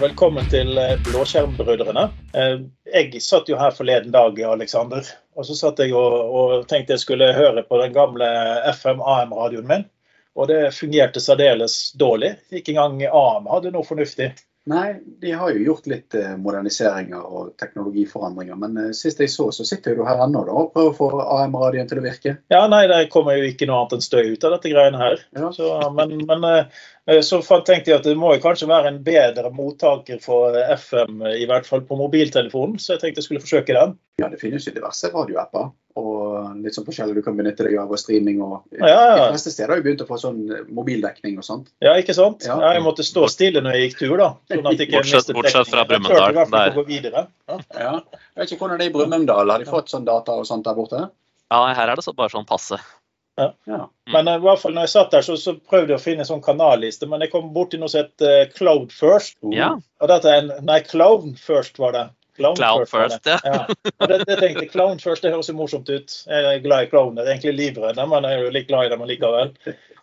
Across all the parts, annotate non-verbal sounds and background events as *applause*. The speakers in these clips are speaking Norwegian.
velkommen til eh, Blåskjermbrødrene. Eh, Jeg satt jo her forleden dag, Alexander, og så satt jeg og, og tenkte jeg skulle høre på den gamle FM-AM-radioen min. Og det fungerte særdeles dårlig. Ikke engang AM hadde noe fornuftig. Nei, de har jo gjort litt eh, moderniseringer og teknologiforandringer. Men eh, sist jeg så, så sitter du her ennå da, og prøver å få AM-radioen til å virke. Ja, nei, det kommer jo ikke noe annet enn støy ut av dette greiene her. Ja. Så, men, men eh, så tenkte jeg at det må jo kanskje være en bedre mottaker for FM, i hvert fall på mobiltelefonen, så jeg tenkte jeg skulle forsøke den. Ja, det finnes jo diverse radioapper og litt sånn forskjellig du kan benytte deg av og streaming. og Ja, ja. De fleste steder har jo begynt å få sånn eh, mobildekning og sånt. Ja, ikke sant? Ja. Ja, jeg måtte stå stille når jeg gikk tur, da. Sånn at jeg ikke Bortsett- bortsett fra Brumunddal, videre. Ja. Ja. Jeg vet ikke hvordan det er i Brumunddal. Har de fått sånn data og sånt der borte? Ja, her er det så bare sånn passe. Ja. Men eh, i hvert fall når jeg satt der, så, så prøvde jeg å finne en sånn kanalliste, men jeg kom borti noe som het uh, Cloud First. Ja. Og dette er en, nei, Clown First var det. Clown, Clown first. First, ja. ja. Det, det tenkte jeg, Clown First, det høres jo morsomt ut. Jeg er glad i klovner. Er egentlig livredd, men jeg er jo litt glad i dem likevel.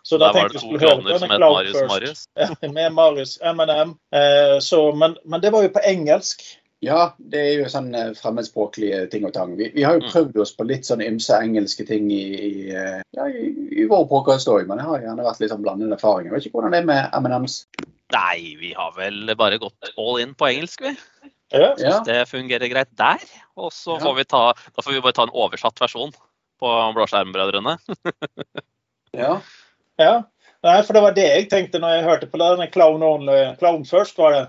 Så da Der var tenkte det jeg to skulle høre på klovner som denne het Cloud Marius First. Marius. *laughs* Med Marius M&M. Eh, så, men, men det var jo på engelsk. Ja, det er jo sånn eh, fremmedspråklige ting og tang. Vi, vi har jo Mm. prøvd oss på litt sånn ymse engelske ting i, i, eh, ja, i, i vår podkast òg, men det har gjerne vært litt sånn blandede erfaringer. Jeg vet ikke hvordan det er med M&M's. Nei, vi har vel bare gått all in på engelsk, vi. Ja. Ja. Det fungerer greit der. Og så Ja. får vi ta Da får vi bare ta en oversatt versjon på Blåskjermbrødrene. *laughs* ja. Ja. Nei, for det var det jeg tenkte når jeg hørte på denne Clown Only. Clown First var det.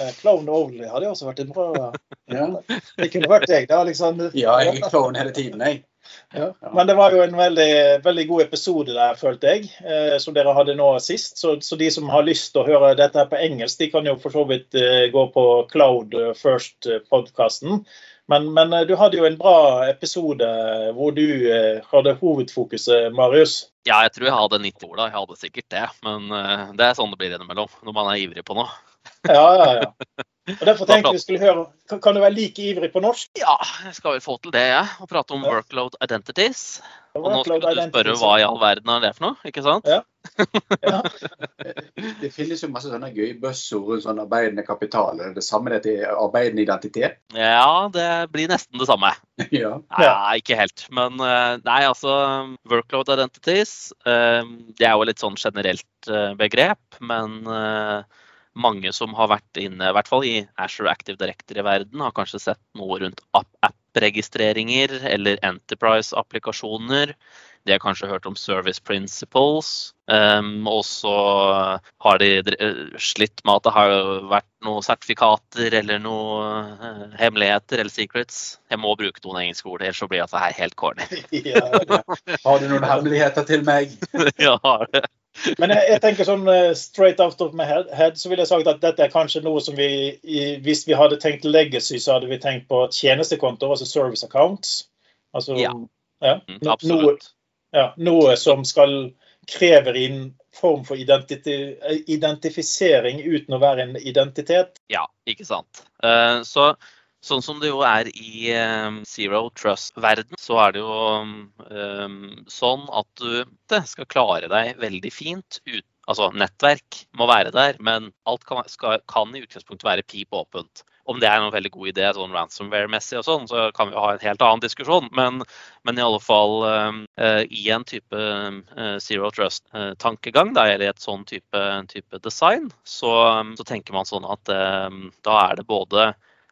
Eh, Clown Only hadde også vært en bra ja. Det kunne vært jeg, da, liksom. Ja, jeg er klovn hele tiden, jeg. Ja. Men det var jo en veldig, veldig god episode der, følte jeg, eh, som dere hadde nå sist. Så, så de som har lyst til å høre dette her på engelsk, de kan jo for så vidt eh, gå på Cloud First-podkasten. Men, men eh, du hadde jo en bra episode hvor du eh, hadde hovedfokuset, Marius. Ja, jeg tror jeg hadde 90 ord da. Jeg hadde sikkert det. Men eh, det er sånn det blir innimellom når man er ivrig på noe. Ja, ja, ja. *laughs* Og Derfor tenkte vi skulle høre Kan, kan du være like ivrig på norsk? Ja, jeg skal vel få til det, jeg. Og prate om Ja. workload identities. Og nå Workload skulle du spørre hva i all verden er det for noe, ikke sant? Ja. *laughs* Ja. Det finnes jo masse sånne gøye buzzord rundt sånn arbeidende kapital. Er det det samme det til arbeidende identitet? Ja, det blir nesten det samme. *laughs* Ja. Ja, ikke helt. Men eh, nei, altså Workload identities, eh, det er jo litt sånn generelt eh, begrep. Men eh, mange som har vært inne, i hvert fall i Azure Active Director i verden, har kanskje sett noe rundt app- app-registreringer eller Enterprise-applikasjoner. De har kanskje hørt om service principles. Um, og så har de slitt med at det har vært noen sertifikater eller noen uh, hemmeligheter eller secrets. Jeg må bruke noen engelske ord, ellers så blir dette her helt corny. *laughs* Ja, ja. Har du noen hemmeligheter til meg? *laughs* ja, har det. Men jeg, jeg tenker sånn eh, straight out of my head, så ville jeg sagt at dette er kanskje noe som vi i, Hvis vi hadde tenkt legacy, så hadde vi tenkt på tjenestekontoer, altså service accounts. Altså Ja. ja, Mm, no- noe, ja, noe som skal krever en form for identiti identifisering uten å være en identitet. Ja, ikke sant. Uh, så sånn som det jo er i eh, Zero Trust-verden, så er det jo um, sånn at du skal klare deg veldig fint ut Altså, nettverk må være der, men alt kan, skal, kan i utgangspunktet være pip åpent. Om det er en veldig god idé sånn ransomware-messig og sånn, så kan vi ha en helt annen diskusjon. Men, men i alle fall uh, i en type uh, zero trust-tankegang, eller i et sånn type, type design, så, så tenker man sånn at da er det både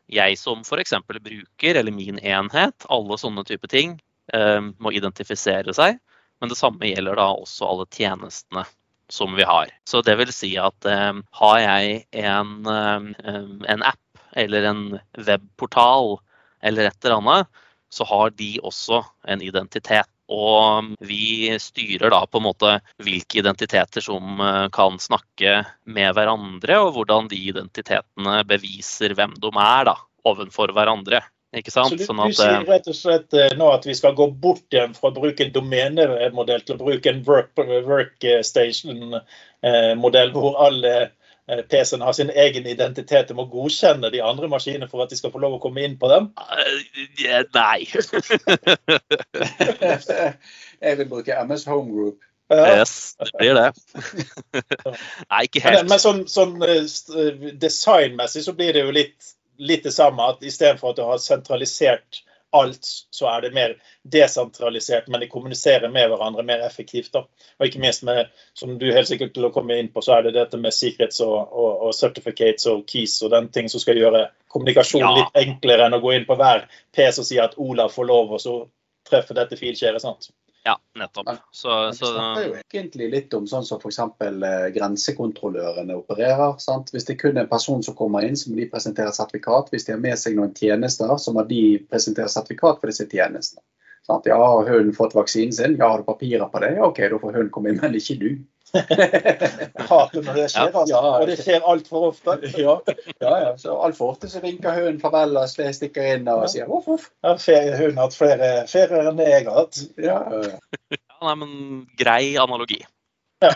jeg som f.eks. bruker, eller min enhet, alle sånne type ting, eh, må identifisere seg. Men det samme gjelder da også alle tjenestene som vi har. Så det vil si at eh, har jeg en, eh, en app eller en webportal eller et eller annet, så har de også en identitet. Og vi styrer da på en måte hvilke identiteter som kan snakke med hverandre, og hvordan de identitetene beviser hvem de er da, ovenfor hverandre. Ikke sant? Så du, Sånn du sier eh, rett og slett eh, nå at vi skal gå bort igjen fra å bruke en domenemodell til å bruke en work, workstation-modell hvor alle eh, PC-ene har sin egen identitet og må godkjenne de andre maskinene for at de skal få lov å komme inn på dem? Uh, Nei. *laughs* Jeg vil bruke MS Home Group. Ja. Yes, det blir det. *laughs* Nei, ikke helt. men sånn, sånn eh, designmessig så blir det jo litt, litt det samme. at Istedenfor at du har sentralisert alt, så er det mer desentralisert, men de kommuniserer med hverandre mer effektivt. da. Og ikke minst med, som du helt sikkert til å komme inn på, så er det dette med secrets og, og, og certificates og keys og den ting som skal gjøre kommunikasjon Ja. litt enklere enn å gå inn på hver PC og si at Olav får lov, og så treffer dette filskjæret. sant? Ja, nettopp. Så, Men Vi snakker jo egentlig litt om sånn som f.eks. Eh, grensekontrollørene opererer. Sant? Hvis det kun er en person som kommer inn, så må de presentere sertifikat. Hvis de har med seg noen tjenester, så må de presentere sertifikat for disse tjenestene. Sant? Ja, har hunden fått vaksinen sin? Ja, har du papirer på det? Ja, OK, da får hunden komme inn, men ikke du. *laughs* Hater når det skjer, altså. Ja. og det skjer altfor ofte. *laughs* Ja, ja. ja. Så altfor ofte så vinker hunden farvel og stikker inn og sier voff, voff. Ja, ferie, hun har hatt flere ferier enn jeg har hatt. Ja, ja, ja. ja, nei, men grei analogi. *laughs*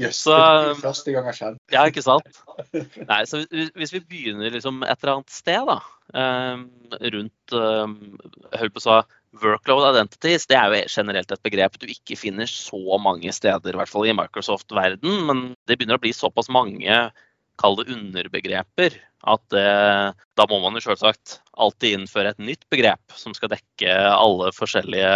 Jøss, Så- det er første gang har skjedd. Ja, ikke sant? Nei, så hvis- vi begynner liksom et eller annet sted, da, ehm, rundt jeg holdt på å si, workload identities, det er jo generelt et begrep du ikke finner så mange steder, i hvert fall i Microsoft-verden, men det begynner å bli såpass mange kall det underbegreper, at eh, da må man jo selvsagt alltid innføre et nytt begrep som skal dekke alle forskjellige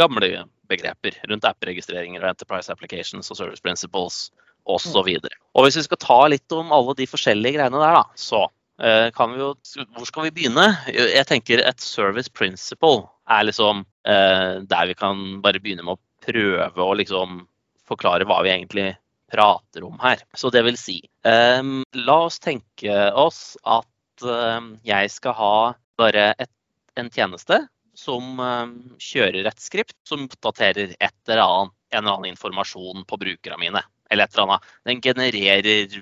gamle begreper rundt app-registreringer og enterprise applications og service principles osv. Og, og hvis vi skal ta litt om alle de forskjellige greiene der, da, så jo Hvor skal vi begynne? Jeg tenker et service principle er liksom eh, der vi kan bare begynne med å prøve å liksom forklare hva vi egentlig prater om her. Så det vil si eh, La oss tenke oss at eh, jeg skal ha bare et, en tjeneste som eh, kjører et skript som oppdaterer et eller annet, en eller annen informasjon på brukerne mine. Eller et eller annet. Den genererer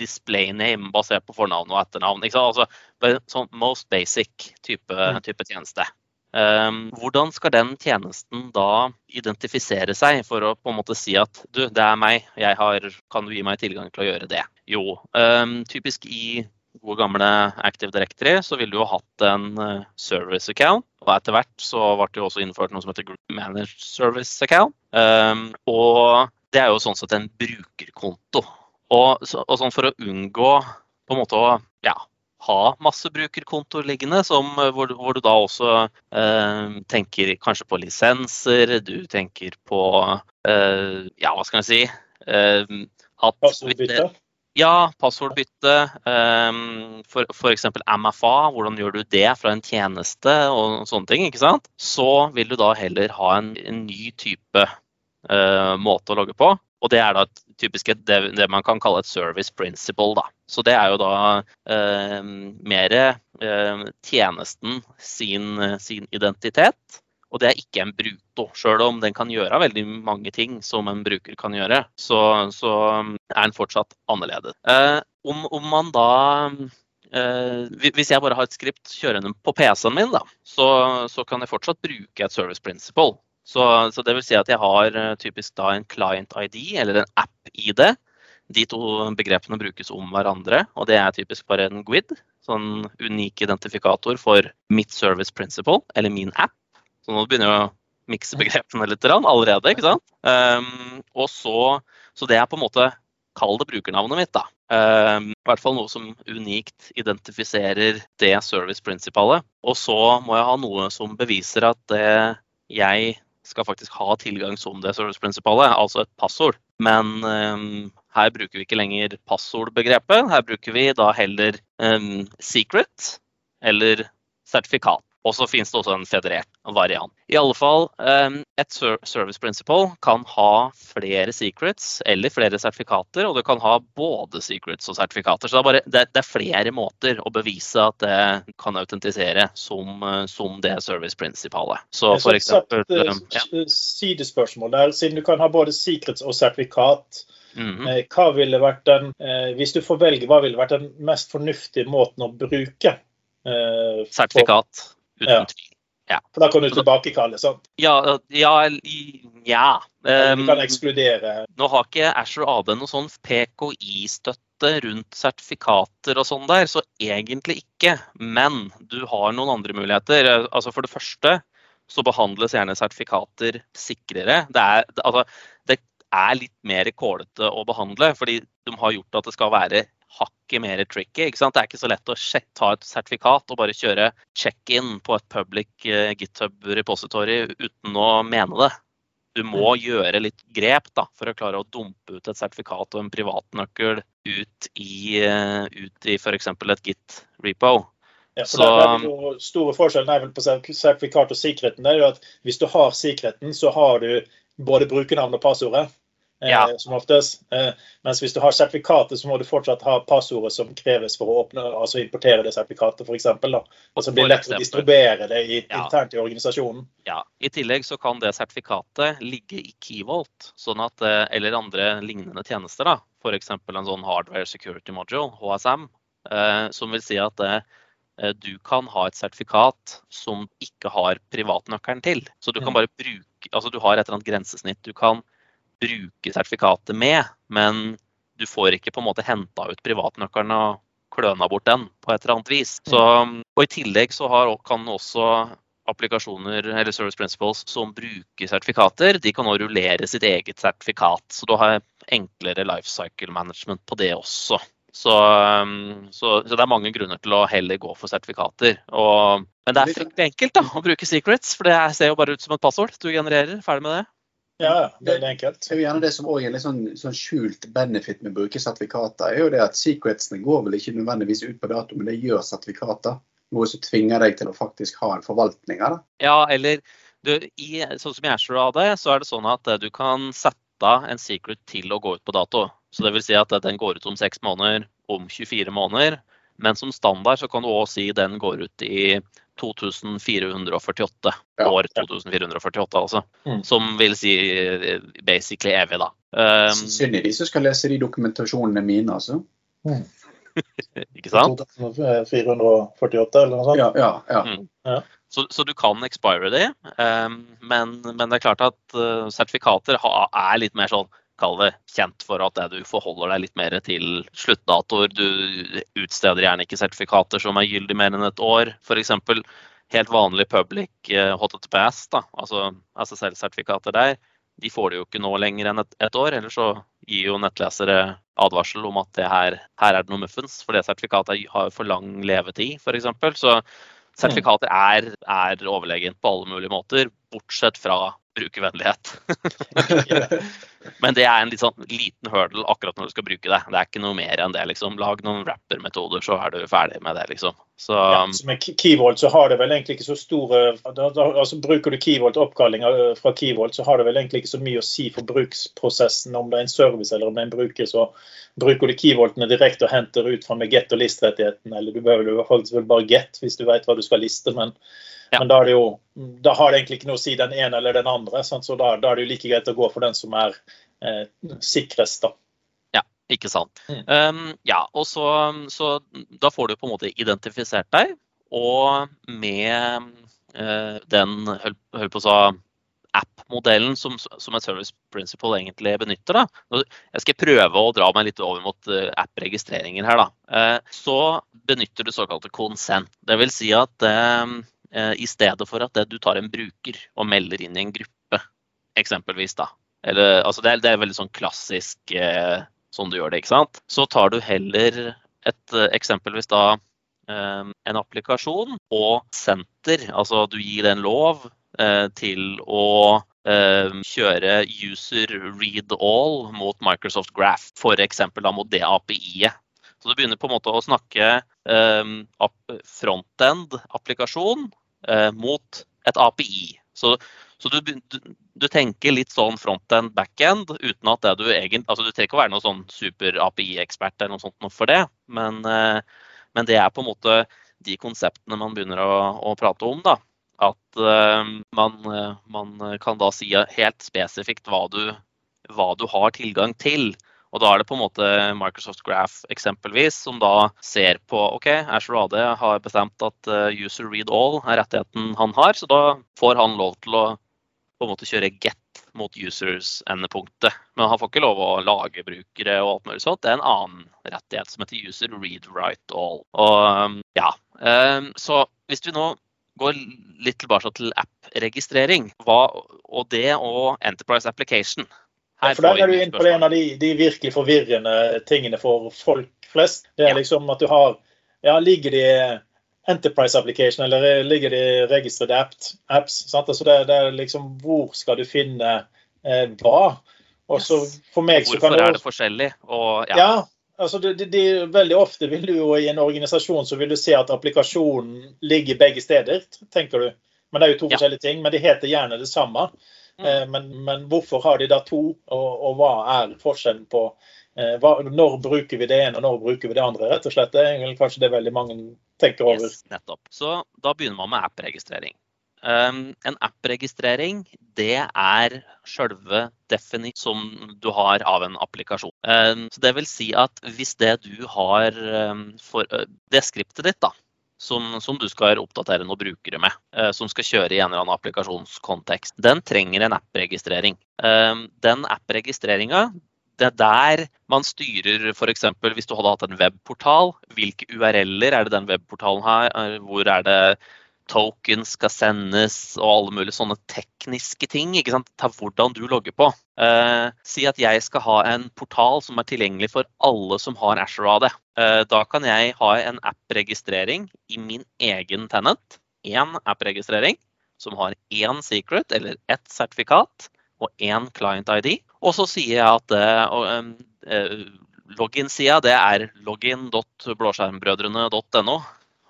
display name basert på fornavn og etternavn. Ikke sant? Altså, sånn most basic type, type tjeneste. Um, hvordan skal den tjenesten da identifisere seg for å på en måte si at du, det er meg, jeg har, kan du gi meg tilgang til å gjøre det? Jo, um, typisk i gode gamle Active Directory så ville du jo hatt en eh, service account. Og etter hvert så ble det jo også innført noe som heter Group Managed Service Account. Um, og det er jo sånn sett en brukerkonto. Og, så, og sånn for å unngå på en måte å ja, ha masse brukerkontoer liggende, som, eh, hvor, hvor du da også eh, tenker kanskje på lisenser, du tenker på eh, Ja, hva skal jeg si? Eh, at Passordbytte. ja, passordbytte. Um, for F.eks. MFA, hvordan gjør du det fra en tjeneste og sånne ting. ikke sant? Så vil du da heller ha en, en ny type eh, måte å logge på. Og det er da et, typisk et, det, det man kan kalle et service principle. da. Så det er jo da uh, mer uh, tjenesten sin, sin identitet. Og det er ikke en bruto, sjøl om den kan gjøre veldig mange ting som en bruker kan gjøre. Så, så er den fortsatt annerledes. Eh, om, om man da Uh, Hvis jeg bare har et skript kjørende på PC-en min, da, så, så kan jeg fortsatt bruke et service principle. Så, så det vil si at jeg har eh, typisk da en client ID eller en app-ID. De to begrepene brukes om hverandre, og det er typisk bare en GUID. Sånn unik identifikator for mitt service principle, eller min app. Så nå begynner jeg å mikse begrepene litt allerede. ikke sant? Um, og så, så det er på en måte Kall det brukernavnet mitt, da. Um, I hvert fall noe som unikt identifiserer det service principalet. Og så må jeg ha noe som beviser at det jeg skal faktisk ha tilgang som det serviceprinsipalet, altså et passord. Men um, her bruker vi ikke lenger passordbegrepet. Her bruker vi da heller um, secret eller sertifikat. Og så finnes det også en federert variant. I alle fall, et service principle kan ha flere secrets eller flere sertifikater, og du kan ha både secrets og sertifikater. Så det er, bare, det er flere måter å bevise at det kan autentisere som, som det service principalet. Så for eksempel et, ja. sidespørsmål der, siden du kan ha både secrets og sertifikat. Mm -hmm. Hva ville vært den, eh, hvis du får velge, hva ville vært den mest fornuftige måten å bruke? eh, Sertifikat, uten Ja. tvil. For da kan du tilbakekalle, sant? Ja, ja, ja. Um, Du kan ekskludere. Nå har ikke Azure AD noe sånn PKI-støtte rundt sertifikater og sånn der, så egentlig ikke. Men du har noen andre muligheter. Altså For det første så behandles gjerne sertifikater sikrere. Det er, altså, det er litt mer kålete å behandle, fordi de har gjort at det skal være hakket mer tricky. ikke sant? Det er ikke så lett å ta et sertifikat og bare kjøre check-in på et public uh, GitHub repository uten å mene det. Du må mm. gjøre litt grep da, for å klare å dumpe ut et sertifikat og en privatnøkkel ut i, uh, ut i f.eks. et Git-repo. Ja, for så, der, der store forskjellen er vel på sertifikat og sikkerheten. det er jo at Hvis du har sikkerheten, så har du både brukernavn og passordet. Eh, ja. som oftest. Eh, mens hvis du har sertifikatet, så må du fortsatt ha passordet som kreves for å åpne, altså importere det sertifikatet, f.eks. så blir det lett å distribuere det i, ja. internt i organisasjonen. Ja. I tillegg så kan det sertifikatet ligge i Keyvolt, sånn at, eh, eller andre lignende tjenester. da, F.eks. en sånn Hardware Security Module, HSM, som vil si at du kan ha et sertifikat som ikke har privatnøkkelen til. Så du kan mm. bare bruke, altså du har et eller annet grensesnitt. Du kan bruke sertifikatet med, men du får ikke på en måte henta ut privatnøkkelen og kløna bort den på et eller annet vis. Så, og I tillegg så har, kan også applikasjoner eller service principles som bruker sertifikater, de kan også rullere sitt eget sertifikat. Så du har enklere life cycle management på det også. Så, så, så, det er mange grunner til å heller gå for sertifikater. Og, men det er fryktelig enkelt da, å bruke secrets, for det ser jo bare ut som et passord du genererer. Ferdig med det. Ja, det er enkelt. Det er jo gjerne det som også er en litt sånn, sånn, skjult benefit med å bruke sertifikater, er jo det at secretsene går vel ikke nødvendigvis ut på dato, men det gjør sertifikater. Noe som tvinger deg til å faktisk ha en forvaltning av det. Ja, eller du, i, sånn som i Ashore av det, så er det sånn at eh, du kan sette en secret til å gå ut på dato. Så det vil si at den går ut om seks måneder, om 24 måneder. Men som standard så kan du òg si den går ut i 2448. Ja. År 2448, altså. Mm. Som vil si eh, basically evig, da. Um, Synd de som skal lese de dokumentasjonene mine, altså. Mm. *laughs* Ikke sant? 448 eller noe sånt? Ja. ja, ja. Mm. ja. Så, så, du kan expire de, um, men, men, det er klart at uh, sertifikater ha, er litt mer sånn kall det, kjent for at du forholder deg litt mer til sluttdatoer. Du utsteder gjerne ikke sertifikater som er gyldig mer enn et år. F.eks. helt vanlig public HTTPS, eh, da, altså SSL-sertifikater der, de får det jo ikke nå lenger enn et, et, år. Ellers så gir jo nettlesere advarsel om at her, her, er det noe muffens, for det sertifikatet har for lang levetid, f.eks. Så sertifikater er, er overlegent på alle mulige måter, bortsett fra brukervennlighet. *laughs* *laughs* *laughs* Men det er en litt sånn liten hurdle akkurat når du skal bruke det. Det er ikke noe mer enn det. liksom. Lag noen rapper-metoder, så er du ferdig med det. liksom. Så, ja, så med Keyvolt så har det vel egentlig ikke så store altså Bruker du Keyvolt oppkalling fra Keyvolt, så har det vel egentlig ikke så mye å si for bruksprosessen, om det er en service eller om det er en bruker. Så bruker du Keyvoltene direkte og henter ut fra med get- og list-rettigheten, eller du behøver jo faktisk bare get hvis du vet hva du skal liste. men ja. Men da, jo, da, har det egentlig ikke noe å si den ene eller den andre. Sant? Så da, da, er det jo like greit å gå for den som er eh, sikrest. da. Ja, ikke sant. Mm. Um, ja, og så, så, da får du på en måte identifisert deg, og med uh, den hold på å si app-modellen som, som, et service principle egentlig benytter. Da. Jeg skal prøve å dra meg litt over mot uh, app-registreringer her. Da. Så benytter du såkalte consent. Det vil si at Eh, i stedet for at du tar en bruker og melder inn i en gruppe, eksempelvis. da. Eller, altså det, er, det er veldig sånn klassisk eh, sånn du gjør det, ikke sant. Så tar du heller et eh, eksempelvis da eh, en applikasjon og senter, altså du gir den lov eh, til å eh, kjøre user read all mot Microsoft Graph, f.eks. mot det API-et. Så du begynner på en måte å snakke frontend-applikasjon eh, mot et API. Så, så du, du, du, tenker litt sånn front-end, back-end, uten at det du egentlig altså Du trenger ikke å være noen sånn super-API-ekspert eller noe sånt for det, men, eh, men, det er på en måte de konseptene man begynner å, å prate om. da. At uh, man, man, kan da si helt spesifikt hva du, hva du har tilgang til. Og da er det på en måte Microsoft Graph eksempelvis, som da ser på OK, Ashore AD har bestemt at eh, user read all er rettigheten han har, så da får han lov til å på en måte kjøre get mot users-endepunktet. Men han får ikke lov å lage brukere og alt mulig sånt. Det er en annen rettighet som heter user read write all. Og ja, eh, Så hvis vi nå går litt tilbake til app app-registrering, og det og Enterprise Application. Her for Der er du inne på en av de, de, virkelig forvirrende tingene for folk flest. Det er ja. liksom at du har ja, Ligger det Enterprise Application eller ligger det registrerte apps? Altså det, det, er liksom Hvor skal du finne eh, hva? Og så for meg så kan Hvorfor er det forskjellig? Og, ja. ja altså det, det, det, veldig ofte vil du jo i en organisasjon så vil du se at applikasjonen ligger begge steder, tenker du. Men det er jo to ja. forskjellige ting. Men de heter gjerne det samme. Mm. Eh, men, men, hvorfor har de da to, og, og hva er forskjellen på eh, hva, Når bruker vi det ene, og når bruker vi det andre? rett og slett. Det er kanskje det veldig mange tenker over. Yes, nettopp. Så da begynner man med app-registrering. Um, en app-registrering det er selve defini som du har av en applikasjon. Um, så det vil si at hvis det du har um, for, uh, Det skriptet ditt, da, som, som, du skal oppdatere noen brukere med, uh, som skal kjøre i en eller annen applikasjonskontekst, den trenger en app-registrering. den app-registreringa det er der man styrer f.eks. hvis du hadde hatt en webportal. Hvilke URL-er er det den webportalen har? Hvor er det tokens skal sendes og alle mulige sånne tekniske ting. ikke sant? Ta hvordan du logger på. Eh, si at jeg skal ha en portal som er tilgjengelig for alle som har Ashore AD. Eh, da kan jeg ha en app-registrering i min egen tenant. Én app-registrering som har én secret eller ett sertifikat og én client-ID. Og så sier jeg at eh, eh login-sida det er login.blåskjermbrødrene.no.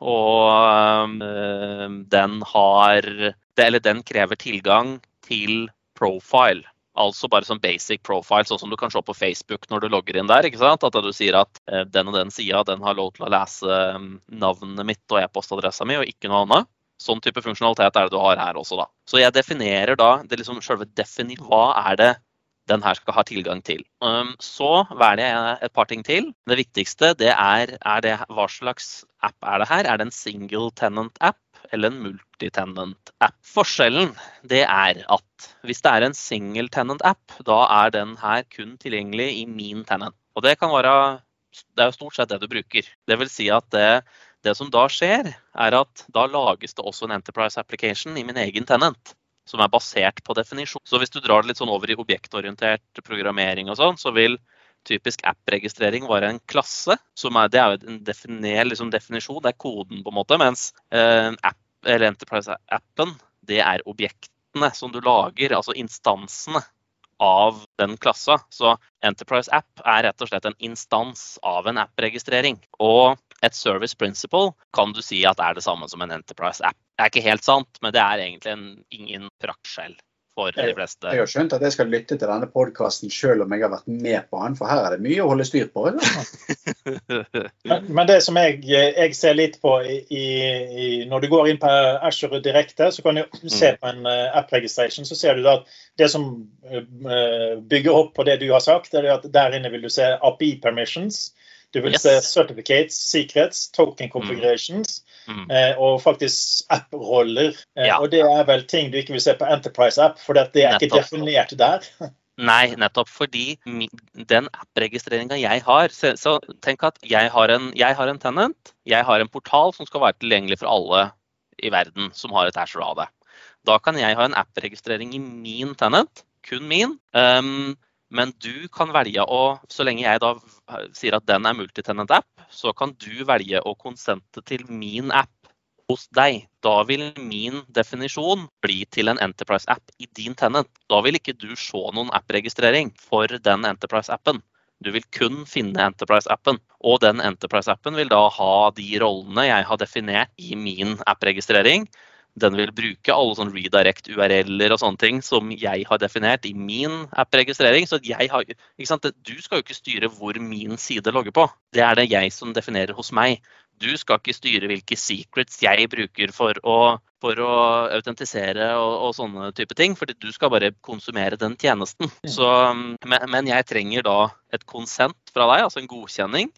Og øh, den har Eller den krever tilgang til profile. Altså bare som basic profile, sånn som du kan se på Facebook når du logger inn der. ikke sant? At du sier at øh, den og den sida den har lov til å lese navnet mitt og e-postadressa mi, og ikke noe annet. Sånn type funksjonalitet er det du har her også, da. Så jeg definerer da det liksom selve defini... Hva er det den her skal ha tilgang til. Um, så velger jeg et par ting til. Det viktigste det er, er det, hva slags app er det her. Er det en single tenant app eller en multitenant app? Forskjellen det er at hvis det er en single tenant app, da er den her kun tilgjengelig i min tenant. Og det kan være det er jo stort sett det du bruker. Det vil si at det, det som da skjer, er at da lages det også en enterprise application i min egen tenant som er basert på definisjon. Så hvis du drar det litt sånn over i objektorientert programmering og sånn, så vil typisk app-registrering være en klasse. som er, Det er jo en definer, liksom definisjon, det er koden, på en måte. Mens eh, app, eller Enterprise-appen, det er objektene som du lager, altså instansene av den klassa. Så Enterprise App er rett og slett en instans av en app-registrering. Og et service principle kan du si at er det samme som en Enterprise App. Det er ikke helt sant, men det er egentlig en, ingen praktskjell for de fleste. Jeg, jeg har skjønt at jeg skal lytte til denne podkasten selv om jeg har vært med på den, for her er det mye å holde styr på. *laughs* men, men, det som jeg, jeg ser litt på i, i, når du går inn på Azure direkte, så kan du mm. se på en uh, app registration, så ser du da at det som uh, bygger opp på det du har sagt, er at der inne vil du se API permissions. Du vil yes. se certificates, secrets, token mm. configurations mm. Mm. og faktisk app-roller. Eh, ja. Og det er vel ting du ikke vil se på Enterprise-app, for det er nettopp. ikke definert der. *laughs* Nei, nettopp fordi den app-registreringa jeg har så, så, tenk at jeg har, en, jeg har, en, tenant, jeg har en portal som skal være tilgjengelig for alle i verden som har et Azure det. Da kan jeg ha en app-registrering i min tenant, kun min. Um, men du kan velge å, så lenge jeg da sier at den er multitenant app, så kan du velge å konsente til min app hos deg. Da vil min definisjon bli til en Enterprise-app i din tenant. Da vil ikke du se noen app-registrering for den Enterprise-appen. Du vil kun finne Enterprise-appen. Og den Enterprise-appen vil da ha de rollene jeg har definert i min app-registrering den vil bruke alle sånn redirect URL-er og sånne ting som jeg har definert i min app-registrering. Så jeg har, Du skal jo ikke styre hvor min side logger på. Det er det jeg som definerer hos meg. Du skal ikke styre hvilke secrets jeg bruker for å, for å autentisere og, og, sånne type ting. fordi du skal bare konsumere den tjenesten. Så, men, men, jeg trenger da et konsent fra deg, altså en godkjenning,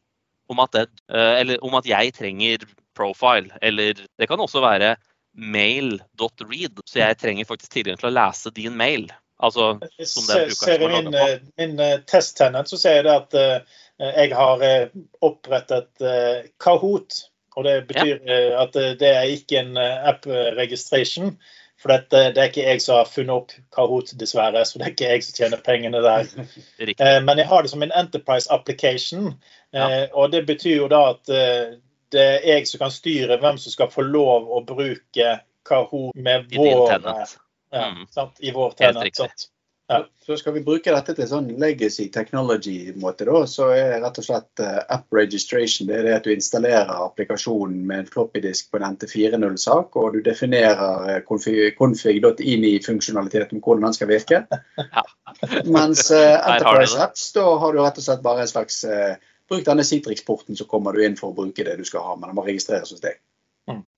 om at, det, eh, eller, om at jeg trenger profile. Eller det kan også være mail.read. Så jeg trenger faktisk tilgang til å lese din mail. Altså, som den ser i min, eh, min uh, testtenant så ser jeg det at uh, jeg har uh, opprettet Kahoot. Og det betyr ja. at det er ikke en app registration. For dette, det er ikke jeg som har funnet opp Kahoot, dessverre. Så det er ikke jeg som tjener pengene der. *laughs* Eh, men jeg har det som en enterprise application. Ja. og det betyr jo da at eh, det er jeg som kan styre hvem som skal få lov å bruke Kahoot med I vår, ja, Mm. sant, i vår Helt tenant. riktig. Ja. Så skal vi bruke dette til sånn legacy technology-måte, da, så er rett og slett eh, app registration det er det at du installerer applikasjonen med en floppydisk på en NT40-sak, og du definerer eh, config.ini funksjonalitet om hvordan den skal virke. Mens uh, Enterprise. Apps, da har du rett og slett bare en slags eh, Bruk denne Citrix-porten, så kommer du inn for å bruke det du skal ha, men den må registreres hos deg.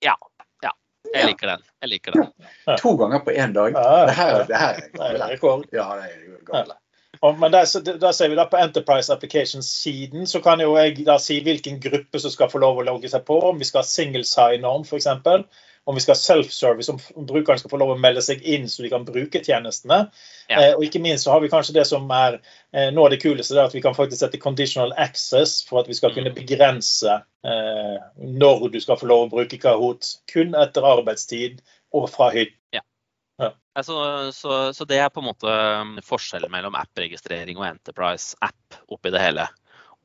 Ja. ja. Jeg liker den. Jeg liker den. To ganger på én dag. Ja, ja. Det her, det her er rekord. Ja, det er jo gale. Og, men der, der ser vi da På Enterprise Applications-siden så kan jo jeg da si hvilken gruppe som skal få lov å logge seg på. Om vi skal ha single sign-on f.eks. Om vi skal ha self-service, om brukerne skal få lov å melde seg inn så de kan bruke tjenestene. Ja. Eh, og ikke minst så har vi kanskje det som er eh, noe av det kuleste, det er at vi kan faktisk sette conditional access for at vi skal kunne Mm. begrense eh, når du skal få lov å bruke Kahoot kun etter arbeidstid og fra hytte. Ja. Ja. så, så det er på en måte um, forskjellen mellom app-registrering og Enterprise-app oppi det hele.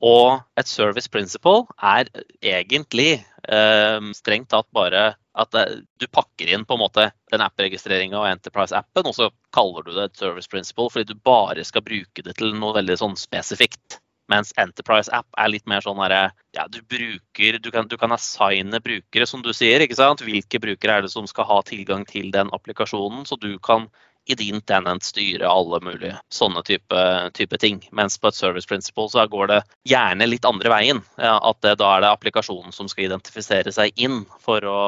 Og et service principle er egentlig eh, strengt tatt bare at det, du pakker inn på en måte den app-registreringa og Enterprise-appen, og så kaller du det et service principle fordi du bare skal bruke det til noe veldig sånn spesifikt. Mens Enterprise App er litt mer sånn herre Ja, du bruker Du kan, du kan assigne brukere, som du sier. ikke sant? Hvilke brukere er det som skal ha tilgang til den applikasjonen? Så du kan i din tenant styre alle mulige sånne type, type ting. Mens på et service principle så går det gjerne litt andre veien. Ja, at det, da er det applikasjonen som skal identifisere seg inn for å,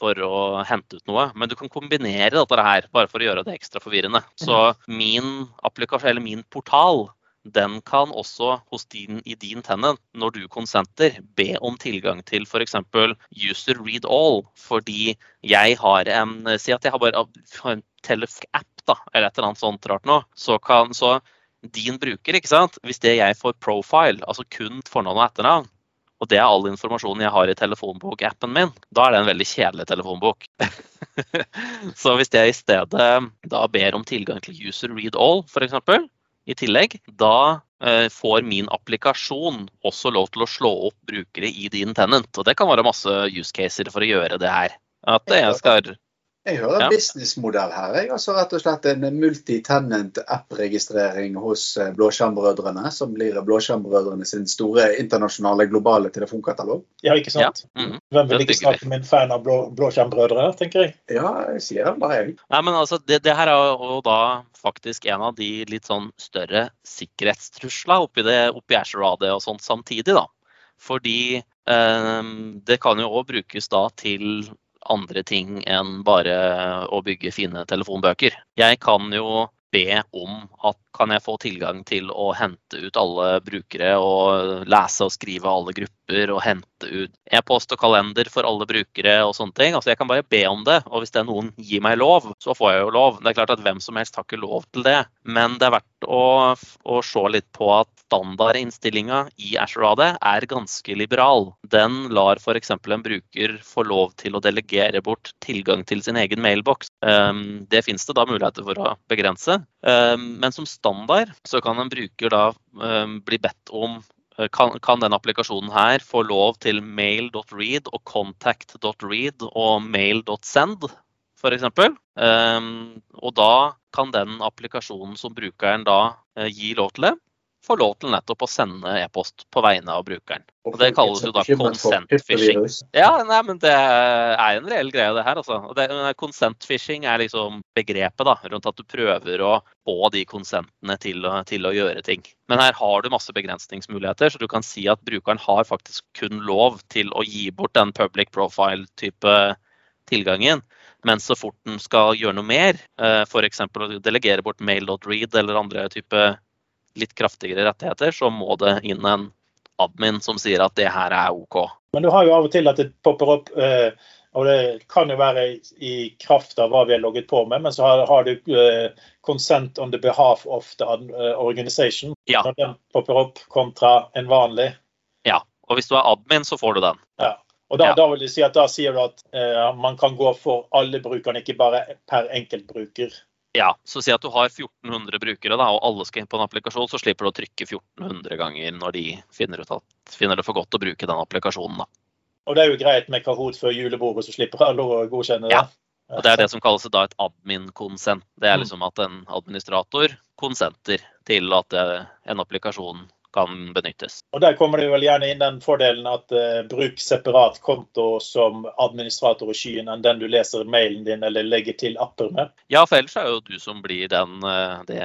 for å hente ut noe. Men du kan kombinere dette her, bare for å gjøre det ekstra forvirrende. Så min applikasjon, eller min portal den kan også hos din, i din tenant, når du konsenter, be om tilgang til f.eks. user read all. Fordi jeg har en Si at jeg har bare en Telef-app, da, eller et eller annet sånt rart noe. Så kan så din bruker, ikke sant, hvis det jeg får profile, altså kun fornavn og etternavn, og det er all informasjonen jeg har i telefonbok-appen min, da er det en veldig kjedelig telefonbok. *laughs* så hvis jeg i stedet da ber om tilgang til user read all, f.eks., i tillegg, da eh, får min applikasjon også lov til å slå opp brukere i din tenant. Og det kan være masse use caser for å gjøre det her. At jeg skal Jeg hører Ja. businessmodell her. Jeg. Altså rett og slett en multi-tenant app-registrering hos eh, Blåskjermbrødrene, som blir Blåskjermbrødrene sin store internasjonale globale telefonkatalog. Ja, ikke sant? mhm. Hvem vil ikke snakke med en fan av Blå, Blåskjermbrødre, tenker jeg. Ja, jeg sier det bare jeg. Nei, men altså, det, det her er jo da faktisk en av de litt sånn større sikkerhetstruslene oppi, det, oppi AD og sånt samtidig, da. Fordi eh, det kan jo òg brukes da til andre ting enn bare å bygge fine telefonbøker. Jeg kan jo be om at kan jeg få tilgang til å hente ut alle brukere og lese og skrive alle grupper og hente ut e-post og kalender for alle brukere og sånne ting. Altså jeg kan bare be om det, og hvis det er noen gir meg lov, så får jeg jo lov. Det er klart at hvem som helst har ikke lov til det, men det er verdt å, å se litt på at standardinnstillinga i AD er ganske liberal. Den lar f.eks. en bruker få lov til å delegere bort tilgang til sin egen mailboks. Um, det finnes det da muligheter for å begrense. Um, men som standard så kan en bruker da um, bli bedt om uh, kan, kan denne applikasjonen her få lov til mail.read og contact.read og mail.send f.eks. Um, og da kan den applikasjonen som brukeren da gir lov til det, få lov til nettopp å sende e-post på vegne av brukeren. Og det kalles jo da consent phishing. Ja, nei, men det er en reell greie, det her. altså. Det, consent phishing er liksom begrepet da, rundt at du prøver å få de konsentene til til å gjøre ting. Men her har du masse begrensningsmuligheter, så du kan si at brukeren har faktisk kun lov til å gi bort den public profile-type tilgangen. Men så fort den skal gjøre noe mer, f.eks. å delegere bort mail.read eller andre type litt kraftigere rettigheter, så må det inn en admin som sier at det her er OK. Men du har jo av og til at det popper opp, eh, og det kan jo være i kraft av hva vi har logget på med, men så har, du eh, consent on the behalf of the eh, organization. Ja. Når den popper opp kontra en vanlig. Ja. Og hvis du er admin, så får du den. Ja. Og da, Ja. da vil jeg si at da sier du at eh, man kan gå for alle brukerne, ikke bare per enkeltbruker. Ja, så si at du har 1400 brukere, da, og alle skal inn på en applikasjon, så slipper du å trykke 1400 ganger når de finner, ut at, finner det for godt å bruke den applikasjonen. Da. Og det er jo greit med Kahoot før julebordet, så slipper alle å godkjenne det. Ja. Og Det er det som kalles da et admin-konsent. Det er Mm. liksom at en administrator konsenter til at eh, en applikasjon kan benyttes. Og Der kommer det vel gjerne inn den fordelen at uh, bruk separat konto som administrator i skyen enn den du leser mailen din eller legger til apper med. Ja, for ellers er jo du som blir den, uh, det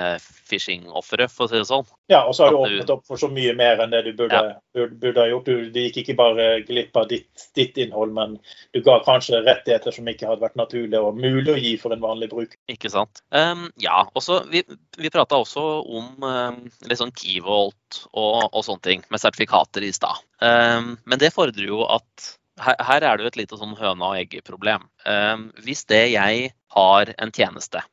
phishing-offeret, for å si det sånn. Ja, og så har du åpnet opp for så mye mer enn det du burde, burde, burde ha gjort. Du, du, gikk ikke bare glipp av ditt, ditt innhold, men du ga kanskje rettigheter som ikke hadde vært naturlig og mulig å gi for en vanlig bruker. Ikke sant. Um, ja, også, vi, vi prata også om um, litt sånn Keyvolt og, og sånne ting, med sertifikater i stad. Um, men det fordrer jo at her, her er det jo et lite sånn høna og egget-problem. Um, hvis det jeg har en tjeneste,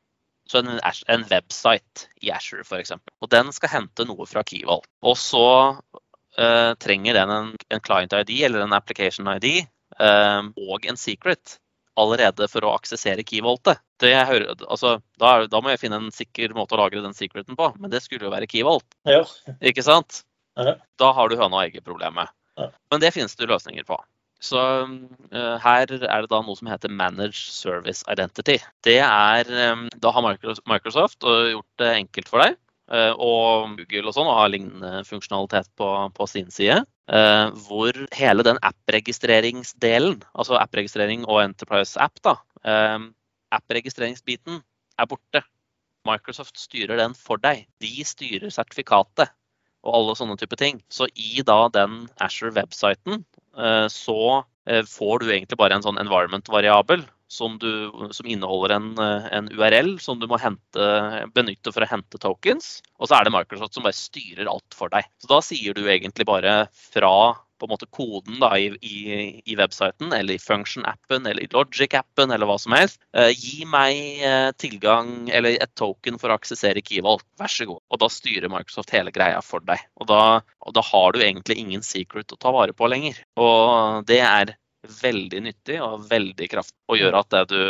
så en, en website i Asher f.eks., og den skal hente noe fra Kival, og så uh, trenger den en, en client ID eller en application ID um, og en secret allerede for å aksessere keyvoltet. Hører, altså, da, er- da må jeg finne en sikker måte å lagre den secreten på, men det skulle jo være keyvolt, Ja. ikke sant? Ja. Da har du høna og egget-problemet. Ja. Men det finnes det løsninger på. Så uh, her er det da noe som heter Manage Service Identity. Det er, um, Da har Microsoft gjort det enkelt for deg, eh, og Google og sånn, og har lignende funksjonalitet på, på sin side. Eh, hvor hele den app-registreringsdelen, altså app-registrering og Enterprise App, da, uh, app-registreringsbiten er borte. Microsoft styrer den for deg. De styrer sertifikatet og alle sånne type ting. Så i da den Asher-websiten uh, så eh, får du egentlig bare en sånn environment-variabel som, du, som inneholder en, eh, en URL som du må hente, benytte for å hente tokens. Og så er det Microsoft som bare styrer alt for deg. Så da sier du egentlig bare fra på en måte koden da, i, i, i websiten, eller i Function-appen, eller i Logic-appen, eller hva som helst. Eh, gi meg eh, tilgang, eller et token for å aksessere Keyvolt. Vær så god. Og da styrer Microsoft hele greia for deg. Og da, og da har du egentlig ingen secret å ta vare på lenger. Og det er veldig nyttig og veldig kraftig, og gjør at det du,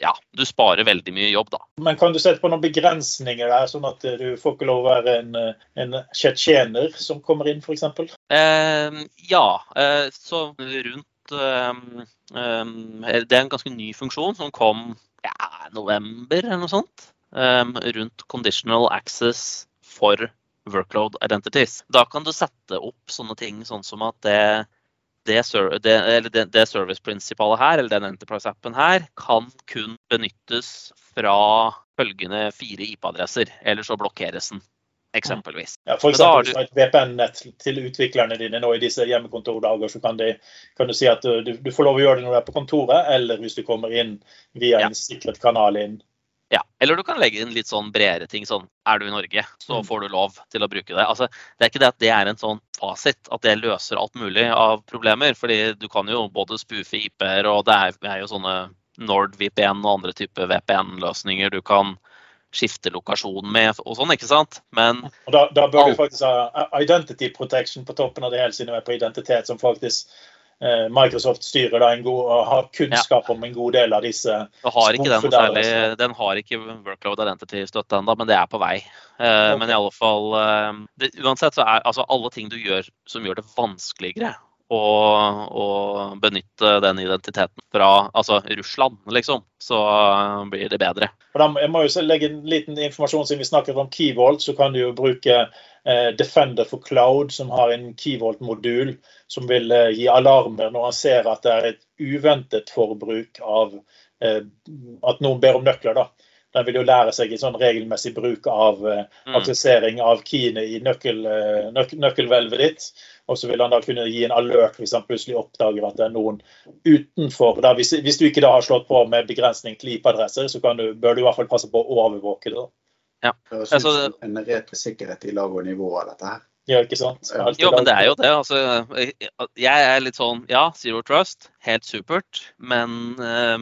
ja, du sparer veldig mye jobb, da. Men kan du sette på noen begrensninger der, sånn at du får ikke lov å være en, en tsjetsjener som kommer inn, f.eks.? Eh, ja, eh, så rundt eh, Det er en ganske ny funksjon som kom ja, november eller noe sånt. eh, rundt conditional access for workload identities. Da kan du sette opp sånne ting sånn som at det det, det, det, det service-prinsipalet her, eller den Enterprise-appen her, kan kun benyttes fra følgende fire IP-adresser. Eller så blokkeres den, eksempelvis. Ja, for eksempel, hvis du har et VPN-nett til utviklerne dine nå i disse hjemmekontordager, så kan, de, kan du si at du, du får lov å gjøre det når du er på kontoret, eller hvis du kommer inn via Ja. en sikret kanal inn. Ja, Eller du kan legge inn litt sånn bredere ting. sånn, Er du i Norge, så Mm. får du lov til å bruke det. Altså, Det er ikke det at det er en sånn fasit, at det løser alt mulig av problemer. fordi du kan jo både spoofe IP-er, og det er, er jo sånne NordVPN og andre typer VPN-løsninger du kan skifte lokasjon med og sånn, ikke sant? Men Og Da, da bør du faktisk ha identity protection på toppen av det hele, siden vi er på identitet, som faktisk Microsoft styrer da en god, og har kunnskap om en god del av disse. har den, særlig, altså. den har ikke workload identity-støtte ennå, men det er på vei. Okay. Men i alle fall eh, det, Uansett så er altså alle ting du gjør som gjør det vanskeligere å, å benytte den identiteten fra altså Russland, liksom, så eh, blir det bedre. Jeg må jo legge en liten informasjon Siden vi snakker om Keyvolt, så kan du jo bruke eh, Defender for Cloud, som har en Keyvolt-modul som vil eh, gi alarmer når han ser at det er et uventet forbruk av at noen ber om nøkler. da. Den vil jo lære seg en sånn regelmessig bruk av Mm. aksessering av keyene i nøkkel, nøk, nøkkelhvelvet ditt. Og så vil han da kunne gi en alert hvis han plutselig oppdager at det er noen utenfor. Da, hvis, hvis du ikke da har slått på med begrensning til IP-adresser, så kan du, bør du i hvert fall passe på å overvåke det. Ja. Det høres ut Altså, som en reell sikkerhet i lag og nivå av dette her. Ja, ikke sant? Ja. Jo, men det er jo det. Altså, jeg er litt sånn ja, zero trust, helt supert. Men eh,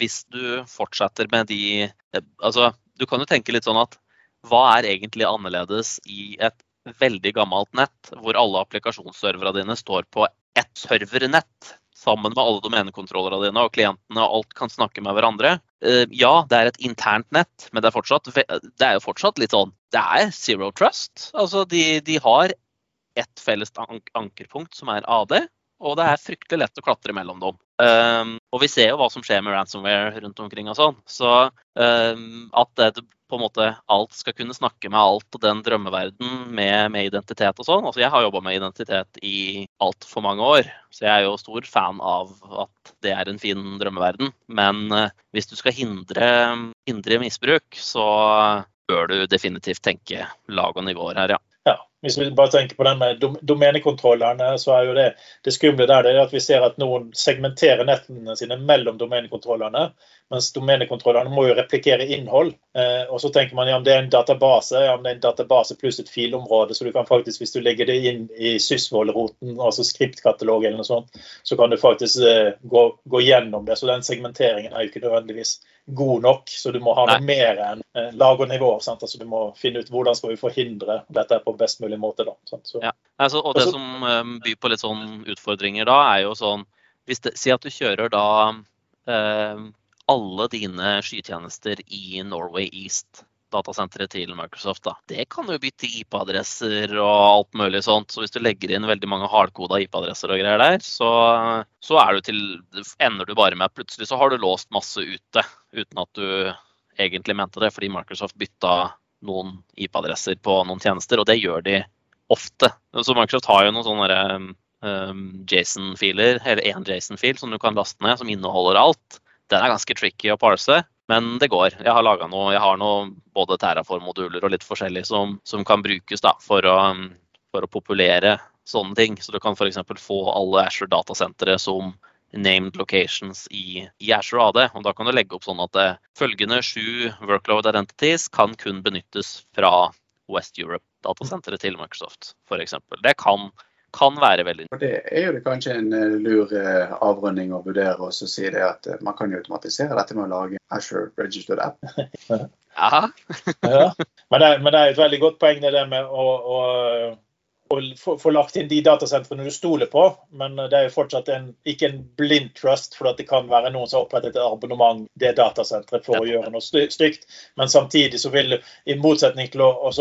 hvis du fortsetter med de eh, Altså, du kan jo tenke litt sånn at hva er egentlig annerledes i et veldig gammelt nett, hvor alle applikasjonsserverne dine står på ett servernett, sammen med alle domenekontrollerne dine og klientene, og alt kan snakke med hverandre. Eh, ja, det er et internt nett, men det er, fortsatt, det er jo fortsatt litt sånn Det er zero trust. Altså, de, de har ett felles ankerpunkt, som er AD, og det er fryktelig lett å klatre mellom dem. Um, og vi ser jo hva som skjer med ransomware rundt omkring og sånn. Så um, at det på en måte alt skal kunne snakke med alt og den drømmeverden med, med identitet og sånn. Altså jeg har jobba med identitet i altfor mange år, så jeg er jo stor fan av at det er en fin drømmeverden. Men uh, hvis du skal hindre, hindre misbruk, så bør du definitivt tenke lag og nivåer her, ja. Ja, Hvis vi bare tenker på den med domenekontrollerne, så er jo det det skumle der det er at vi ser at noen segmenterer nettene sine mellom domenekontrollerne. Mens domenekontrollerne må jo replikere innhold. Eh, og så tenker man ja, om det er en database, ja, om det er en database pluss et filområde, så du kan faktisk, hvis du legger det inn i Sysvoll-roten, altså skriptkatalog eller noe sånt, så kan du faktisk eh, gå, gå gjennom det. Så den segmenteringen er jo ikke nødvendigvis god nok. Så du må ha noe mer enn eh, lag og nivå. Sant? Altså, du må finne ut hvordan skal vi forhindre dette på best mulig måte. Da, så, ja. altså, og det som um, byr på litt sånn utfordringer da, er jo sånn hvis det, Si at du kjører da eh, alle dine skytjenester i Norway East datasenteret til Microsoft. Da. Det kan jo bytte IP-adresser og alt mulig sånt. Så hvis du legger inn veldig mange hardkoda IP-adresser og greier der, så, så du til, ender du bare med at plutselig så har du låst masse ute uten at du egentlig mente det, fordi Microsoft bytta noen IP-adresser på noen tjenester, og det gjør de ofte. Så Microsoft har jo noen sånne um, JSON-filer, eller én JSON-fil som du kan laste ned, som inneholder alt. Den er ganske tricky å parse. Men det går. Jeg har laga noe, jeg har noe både Terraform-moduler og litt forskjellig som, som kan brukes da, for, å, for, å, populere sånne ting. Så du kan f.eks. få alle Asher datasentre som named locations i, i Azure AD. Og da kan du legge opp sånn at det, følgende sju workload identities kan kun benyttes fra West Europe-datasenteret til Microsoft, f.eks. Det kan kan være veldig Og Det er jo det kanskje en eh, lur eh, avrunding å vurdere og si det at eh, man kan jo automatisere dette med å lage Azure Registered App. ja. ja. Men, det, men, det, er et veldig godt poeng det der med å, å å få lagt inn de datasentrene du stoler på, men det er jo fortsatt en, ikke en blind trust, for det kan være noen som har opprettet et abonnement det datasenteret for å gjøre noe stygt. Men samtidig så vil i motsetning til å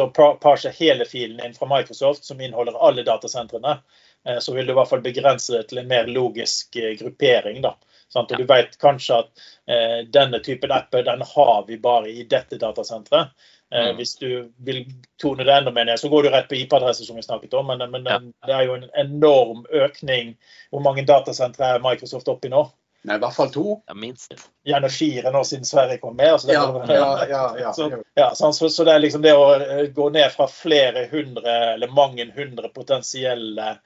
parse hele filen inn fra Microsoft, som inneholder alle datasentrene, eh, så vil du i hvert fall begrense det til en mer logisk eh, gruppering. da. Og du vet kanskje at eh, denne typen apper den har vi bare i dette datasenteret. Eh, mm. Hvis du vil tone det enda mer ned, så går du rett på IP-adresse, som vi snakket om. Men, men ja. det er jo en enorm økning. Hvor mange datasentre er Microsoft oppi nå? Nei, I hvert fall to. Ja, minst. Gjerne fire nå siden Sverige kom med. Altså ja, ja, ja, ja, så, ja så, så, det er liksom det å eh, gå ned fra flere hundre, eller mange hundre potensielle Eh,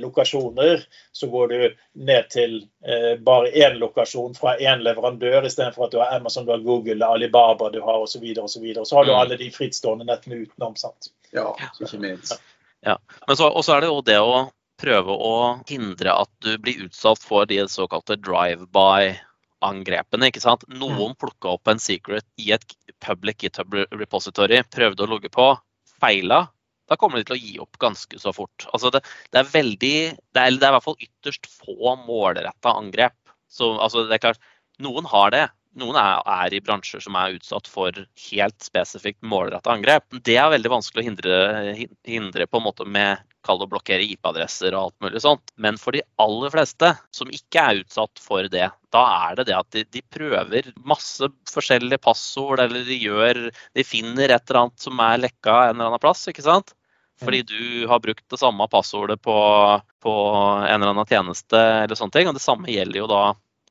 lokasjoner, så går du ned til eh, bare én lokasjon fra én leverandør, istedenfor at du har Amazon, du har Google, Alibaba du har osv. Så, så, videre. så har du mm. alle de frittstående nettene utenom. sant? Ja, ikke minst. Ja. Men så, også er det jo det å prøve å hindre at du blir utsatt for de såkalte drive-by-angrepene. ikke sant? Noen mm. plukka opp en secret i et public GitHub repository, prøvde å logge på, feila, da kommer de til å gi opp ganske så fort. Altså det, det, er veldig, det er, det er, i hvert fall ytterst få målretta angrep. Så, altså det er klart, noen har det. Noen er, er, i bransjer som er utsatt for helt spesifikt målretta angrep. Det er veldig vanskelig å hindre, hindre på en måte med kall det å blokkere IP-adresser og alt mulig sånt. Men for de aller fleste som ikke er utsatt for det, da er det det at de, de prøver masse forskjellige passord, eller de gjør De finner et eller annet som er lekka en eller annen plass, ikke sant? Fordi mm. du har brukt det samme passordet på, på en eller annen tjeneste eller sånne ting. Og det samme gjelder jo da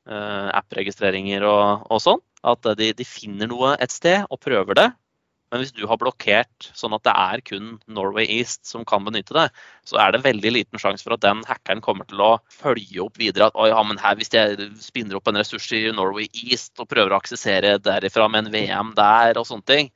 app-registreringer og, og, sånn. At de, de, finner noe et sted og prøver det. Men hvis du har blokkert sånn at det er kun Norway East som kan benytte det, så er det veldig liten sjanse for at den hackeren kommer til å følge opp videre. At ja, men her, hvis jeg spinner opp en ressurs i Norway East og prøver å aksessere derifra med en VM der og sånne ting,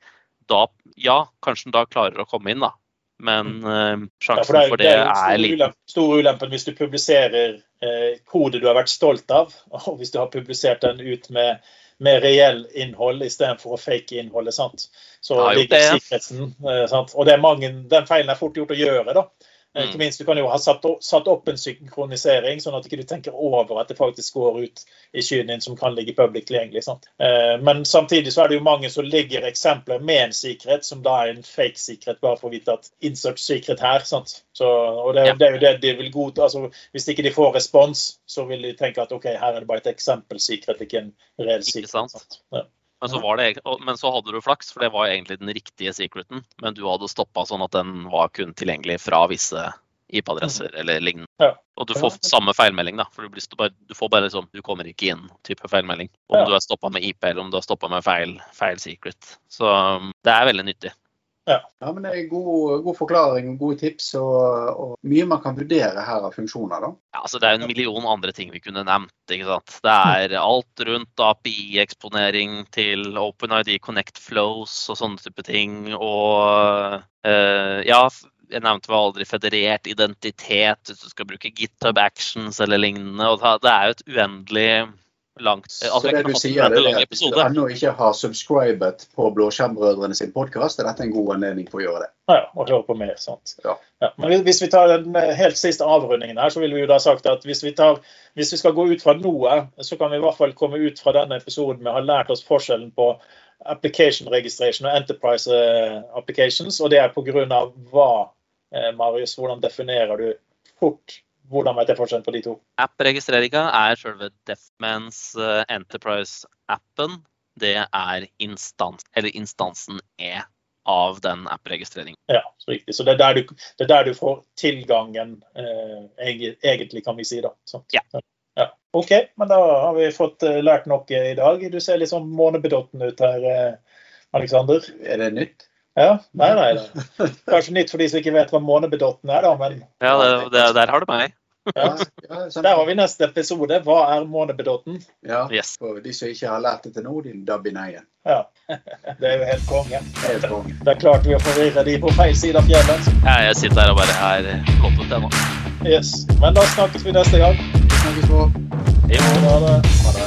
da ja, kanskje den da klarer å komme inn, da. Men uh, sjansen ja, for, det, for det, er, liten. Stor ulempen hvis du publiserer eh, kode du har vært stolt av, *laughs* og hvis du har publisert den ut med, med reell innhold istedenfor å fake innholdet. sant? Så ligger sikkerheten. Eh, sant? Og det er mange, den feilen er fort gjort å gjøre. da. Eh, ikke minst, Du kan jo ha satt, satt, opp en synkronisering, sånn at ikke du ikke tenker over at det faktisk går ut i skyen din som kan ligge public tilgjengelig. sant? Eh, men samtidig så er det jo mange som ligger eksempler med en sikkerhet, som da er en fake sikkerhet, bare for å vite at insert sikkerhet her. sant? Så, og det, det, er jo det de vil godta. altså Hvis ikke de får respons, så vil de tenke at OK, her er det bare et eksempel sikkerhet, ikke en reell sikkerhet. Ja. Men så, det, men så, hadde du flaks, for det var egentlig den riktige secreten. Men du hadde stoppa sånn at den var kun tilgjengelig fra visse IP-adresser mm. eller lignende. Ja. Og du får samme feilmelding, da. For du, blir, du får bare liksom Du kommer ikke inn, type feilmelding. Om ja. du er stoppa med IP eller om du er stoppa med feil, feil secret. Så um, det er veldig nyttig. Ja. ja, men det er god, god forklaring, gode tips og, og, mye man kan vurdere her av funksjoner. da. Ja, altså Det er en million andre ting vi kunne nevnt. ikke sant? Det er alt rundt API-eksponering til OpenID Connect Flows og sånne type ting. Og uh, ja, jeg nevnte vel aldri federert identitet hvis du skal bruke GitHub Actions eller lignende. og Det er jo et uendelig langt altså, Så det du sier, er at hvis du ennå ikke har subscribet på Blåskjermbrødrene sin podkast, er dette en god anledning for å gjøre det. Ja, og høre på mer. sant? Ja. Ja, men hvis vi tar den helt siste avrundingen her, så vil vi jo da sagt at hvis vi, tar, hvis vi skal gå ut fra noe, så kan vi i hvert fall komme ut fra denne episoden med å ha lært oss forskjellen på application registration og enterprise eh, applications, og det er pga. hva, eh, Marius? Hvordan definerer du fort hvordan vet jeg forskjellen på de to? App-registreringa er selve Deathmans uh, Enterprise-appen. Det er instans, instansen E av den app-registreringen. Ja, så riktig. Så det er der du, er der du får tilgangen, eh, egentlig, kan vi si. da. Så, ja. ja. OK, men da har vi fått uh, lært noe i dag. Du ser litt sånn månebedotten ut her, uh, Aleksander. Er det nytt? Ja, nei, nei. Kanskje nytt for de som ikke vet hva månebedotten er, da, men Ja, det, det, der har du meg. Ja, ja, Der har vi neste episode. Hva er månebedotten? Ja, yes. for de som ikke har lært det til nå, de dabber. Ja. *laughs* Det er jo helt konge. Helt konge. Da klarte vi å forvirre de på feil side av fjellet. Ja, jeg sitter her og bare er flottet ennå. Yes. Men da snakkes vi neste gang. Vi Snakkes på. Jo. Ha det.